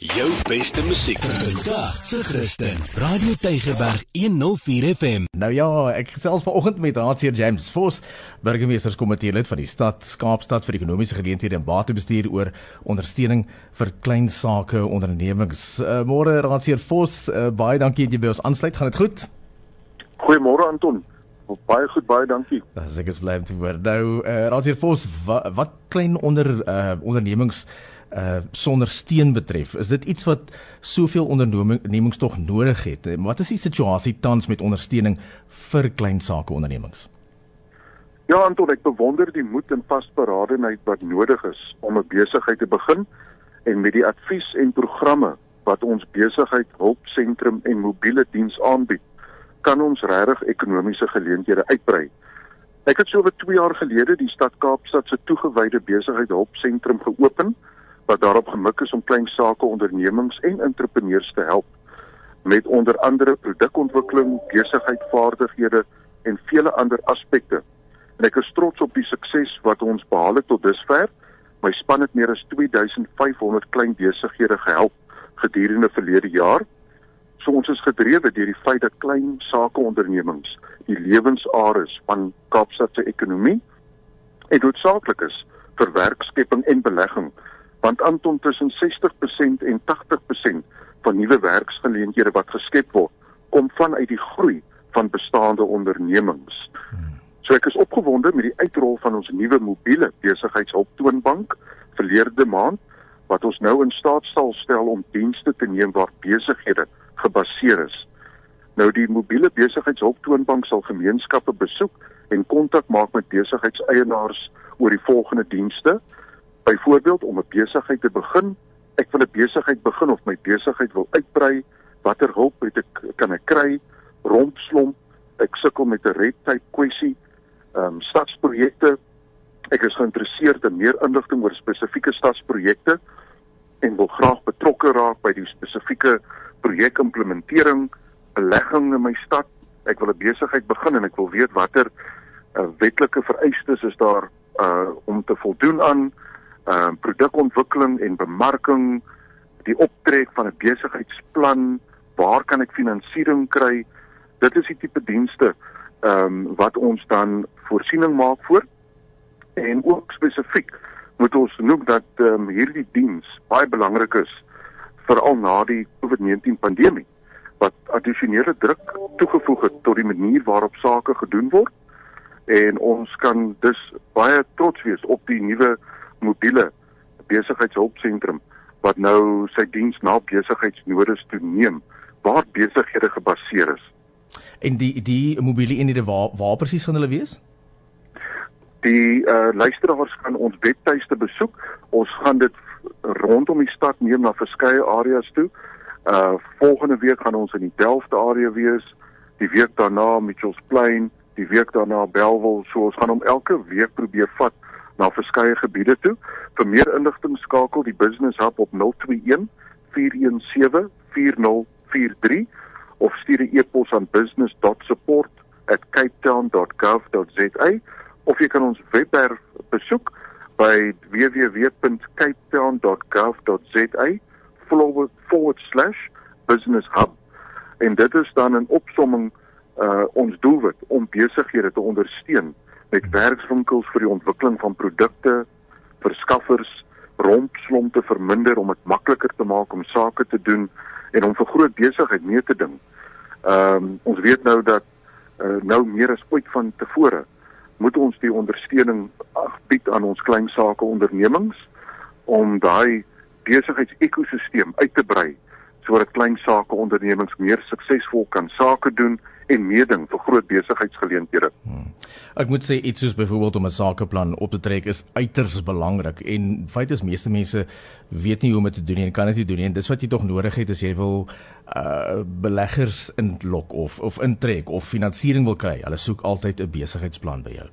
Jou beste musiek vandag se Christen. Radio Tygerberg 104 FM. Nou ja, ek gesels vanoggend met Raadseer James Vos, burgemeesterskomitee lid van die stad Kaapstad vir ekonomiese geleenthede en batebestuur oor ondersteuning vir klein sake ondernemings. Uh, môre Raadseer Vos, uh, baie dankie dat jy by ons aansluit. Gaan dit goed? Goeiemôre Anton. Baie goed, baie dankie. Dis ek is bly om te hoor. Nou, uh, Raadseer Vos, wat, wat klein onder uh, ondernemings uh sonder steun betref. Is dit iets wat soveel ondernemings tog nodig het? Wat is die situasie tans met ondersteuning vir klein sake ondernemings? Ja, Anton, ek bewonder die moed en vasberadenheid wat nodig is om 'n besigheid te begin en met die advies en programme wat ons besigheid hulpsentrum en mobiele diens aanbied, kan ons regtig ekonomiese geleenthede uitbrei. Ek het so oor 2 jaar gelede die stad Kaapstad se toegewyde besigheid hulpsentrum geopen wat daarop gemik is om klein sake ondernemings en entrepreneurs te help met onder andere produkontwikkeling, besigheidvaardighede en vele ander aspekte. En ek is trots op die sukses wat ons behaal het tot dusver. My span het meer as 2500 klein besighede gehelp gedurende verlede jaar. So ons is gedrewe deur die feit dat klein sake ondernemings die lewensaar is van Kaapstad se ekonomie en doodsaaklik is vir werkskepping en belegging want Anton tussen 60% en 80% van nuwe werksgeleenthede wat geskep word, kom vanuit die groei van bestaande ondernemings. So ek is opgewonde met die uitrol van ons nuwe mobiele besigheidshulptoonbank verlede maand wat ons nou in staat sal stel om dienste te neem waar besighede gebaseer is. Nou die mobiele besigheidshulptoonbank sal gemeenskappe besoek en kontak maak met besigheidseienaars oor die volgende dienste byvoorbeeld om 'n besigheid te begin, ek wil 'n besigheid begin of my besigheid wil uitbrei, watter hulp het ek kan ek kry? Rompslomp, ek sukkel met 'n red tape kwessie, ehm um, stadsprojekte. Ek is geïnteresseerd in meer inligting oor spesifieke stadsprojekte en wil graag betrokke raak by die spesifieke projekimplementering, belegging in my stad. Ek wil 'n besigheid begin en ek wil weet watter uh, wetlike vereistes is daar uh om te voldoen aan uh produkontwikkeling en bemarking, die optrek van 'n besigheidsplan, waar kan ek finansiering kry? Dit is die tipe dienste ehm um, wat ons dan voorsiening maak voor. En ook spesifiek moet ons noem dat ehm um, hierdie diens baie belangrik is veral na die COVID-19 pandemie wat addisionele druk toegevoeg het tot die manier waarop sake gedoen word en ons kan dus baie trots wees op die nuwe mobiele besigheidshulpsentrum wat nou sy diens na besigheidsnodes toe neem waar besighede gebaseer is. En die die mobiele eenhede waar waar presies gaan hulle wees? Die uh luisteraars kan ons webtuiste besoek. Ons gaan dit rondom die stad neem na verskeie areas toe. Uh volgende week gaan ons in die Delft area wees, die week daarna Mitchells Plain, die week daarna Bellville. So ons gaan hom elke week probeer vat na verskeie gebiede toe. Vir meer inligting skakel die Business Hub op 021 417 4043 of stuur 'n e-pos aan business.support@capetown.gov.za of jy kan ons webwerf besoek by www.capetown.gov.za forward forward slash business hub en dit is dan 'n opsomming uh ons doelwit om besighede te ondersteun met werkswinkels vir die ontwikkeling van produkte, verskaffers, rompslomp te verminder om dit makliker te maak om sake te doen en om vir groot besigheid mee te ding. Ehm um, ons weet nou dat uh, nou meer as ooit van tevore moet ons die ondersteuning bied aan ons klein sake ondernemings om daai besigheidsekosisteem uit te brei sodat klein sake ondernemings meer suksesvol kan sake doen en meeding vir groot besigheidsgeleenthede. Hmm. Ek moet sê iets soos byvoorbeeld om 'n sakeplan op te trek is uiters belangrik en feit is meeste mense weet nie hoe om dit te doen nie en kan dit nie doen nie en dis wat jy tog nodig het as jy wil uh beleggers inlok of of intrek of finansiering wil kry. Hulle soek altyd 'n besigheidsplan by jou.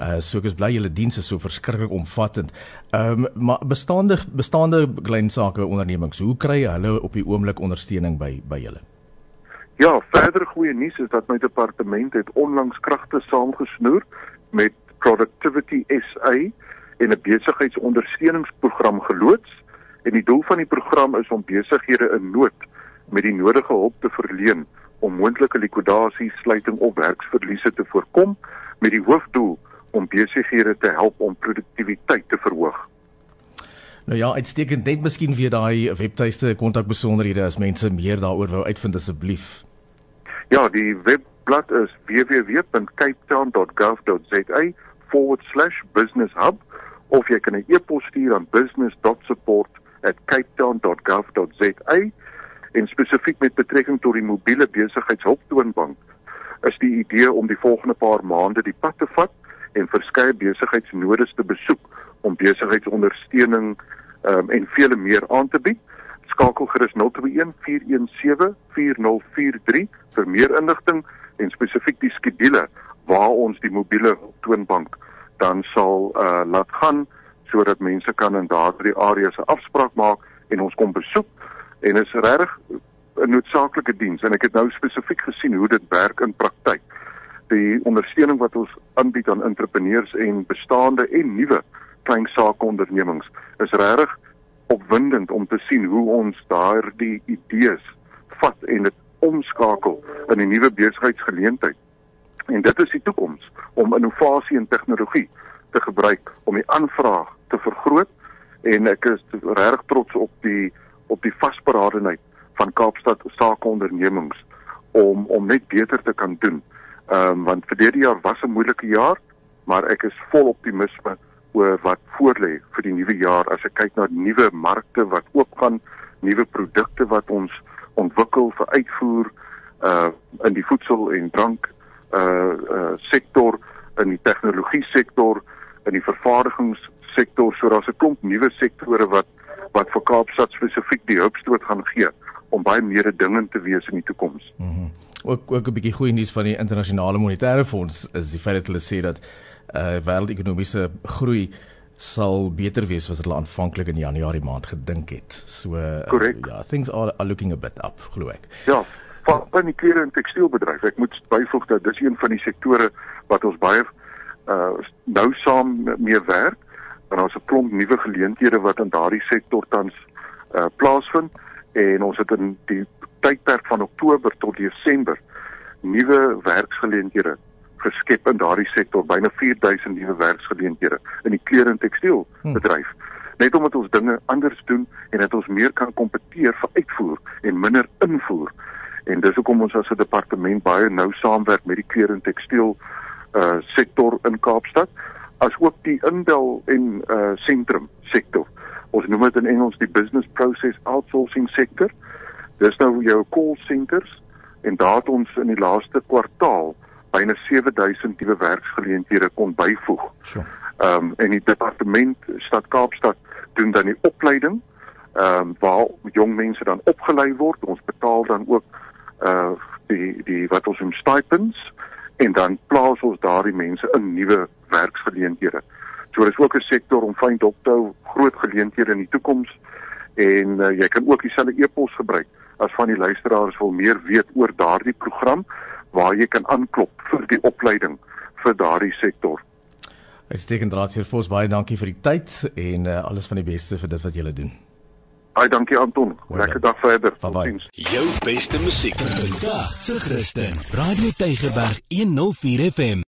Uh so ek is bly julle diens is so verskriklik omvattend. Ehm um, maar bestaande bestaande klein sake ondernemings, hoe kry hulle op die oomblik ondersteuning by by julle? Ja, verder goeie nuus is dat my departement het onlangs kragte saamgesnoer met Productivity SA en 'n besigheidsondersteuningsprogram geloods En die doel van die program is om besighede in nood met die nodige hulp te verleen om moontlike likwidasie, sluiting of werksverliese te voorkom met die hoofdoel om besighede te help om produktiwiteit te verhoog. Nou ja, uitstekend net miskien weer daai webtuiste kontakbesonderhede as mense meer daaroor wou uitvind asseblief. Ja, die webblad is www.capetown.gov.za/businesshub of jy kan 'n e-pos stuur aan business.support@capetown.gov.za en spesifiek met betrekking tot die mobiele besigheidshulptoonbank is die idee om die volgende paar maande die pad te vat en verskeie besigheidsnodes te besoek om besigheidsondersteuning um, en vele meer aan te bied. Skakel gerus 021 417 4043 vir meer inligting en spesifiek die skedule waar ons die mobiele toonbank dan sal uh, laat gaan sodat mense kan in daardie areas 'n afspraak maak en ons kom besoek en is regtig 'n noodsaaklike diens en ek het nou spesifiek gesien hoe dit werk in praktyk. Die ondersteuning wat ons aanbied aan entrepreneurs en bestaande en nuwe klein sake ondernemings is regtig opwindend om te sien hoe ons daardie idees vat en dit omskakel in 'n nuwe besigheidsgeleentheid. En dit is die toekoms om innovasie en tegnologie te gebruik om die aanvraag te vergroot en ek is regtig trots op die op die vasberadenheid van Kaapstad sakeondernemings om om net beter te kan doen. Ehm um, want vir hierdie jaar was 'n moeilike jaar, maar ek is vol optimisme oor wat voorlê vir die nuwe jaar as ek kyk na nuwe markte wat oopgaan, nuwe produkte wat ons ontwikkel vir uitvoer uh in die voedsel en drank uh uh sektor, in die tegnologie sektor, in die vervaardigingssektor, so daar's 'n klomp nuwe sektore wat wat vir Kaapstad spesifiek die hulpstoot gaan gee om baie meer dingend te wees in die toekoms. Mhm. Mm ook ook 'n bietjie goeie nuus van die internasionale monetaire fonds is die feit dat hulle sê dat uh wêreldekonomiese groei sal beter wees as hulle aanvanklik in Januarie maand gedink het. So uh, ja, things are, are looking a bit up, glo ek. Ja, van die klere en tekstielbedryf. Ek moet byvoeg dat dis een van die sektore wat ons baie uh nou saam mee werk en ons het 'n klomp nuwe geleenthede wat in daardie sektor tans uh plaasvind en ons het in die tydperk van Oktober tot Desember nuwe werksgeleenthede geskep in daardie sektor, byna 4000 nuwe werksgeleenthede in die klere en tekstiel bedryf. Hmm. Net omdat ons dinge anders doen en dat ons meer kan kompeteer vir uitvoer en minder invoer. En dis hoekom ons as 'n departement baie nou saamwerk met die klere en tekstiel uh sektor in Kaapstad as ook die indel en uh sentrum sektor. Ons noem dit in Engels die business process outsourcing sektor. Dis nou jou call centers en daar het ons in die laaste kwartaal byna 7000 nuwe werksgeleenthede kon byvoeg. Ehm um, en die departement stad Kaapstad doen dan die opleiding ehm um, waar jong mense dan opgelei word. Ons betaal dan ook uh die die wat ons noem stipends en dan plaas ons daardie mense in nuwe werksgeleenthede. So dis ook 'n sektor om fyn dop te hou, groot geleenthede in die toekoms en uh, jy kan ook dieselfde e-pos gebruik as van die luisteraars wil meer weet oor daardie program waar jy kan aanklop vir die opleiding vir daardie sektor. Uitstekend Raadsheer Vos, baie dankie vir die tyd en uh, alles van die beste vir dit wat julle doen. Baie dankie Anton. Lekker dag verder. Totsiens. Jou beste musiek vandag se Christen. Radio Tygerberg 104 FM.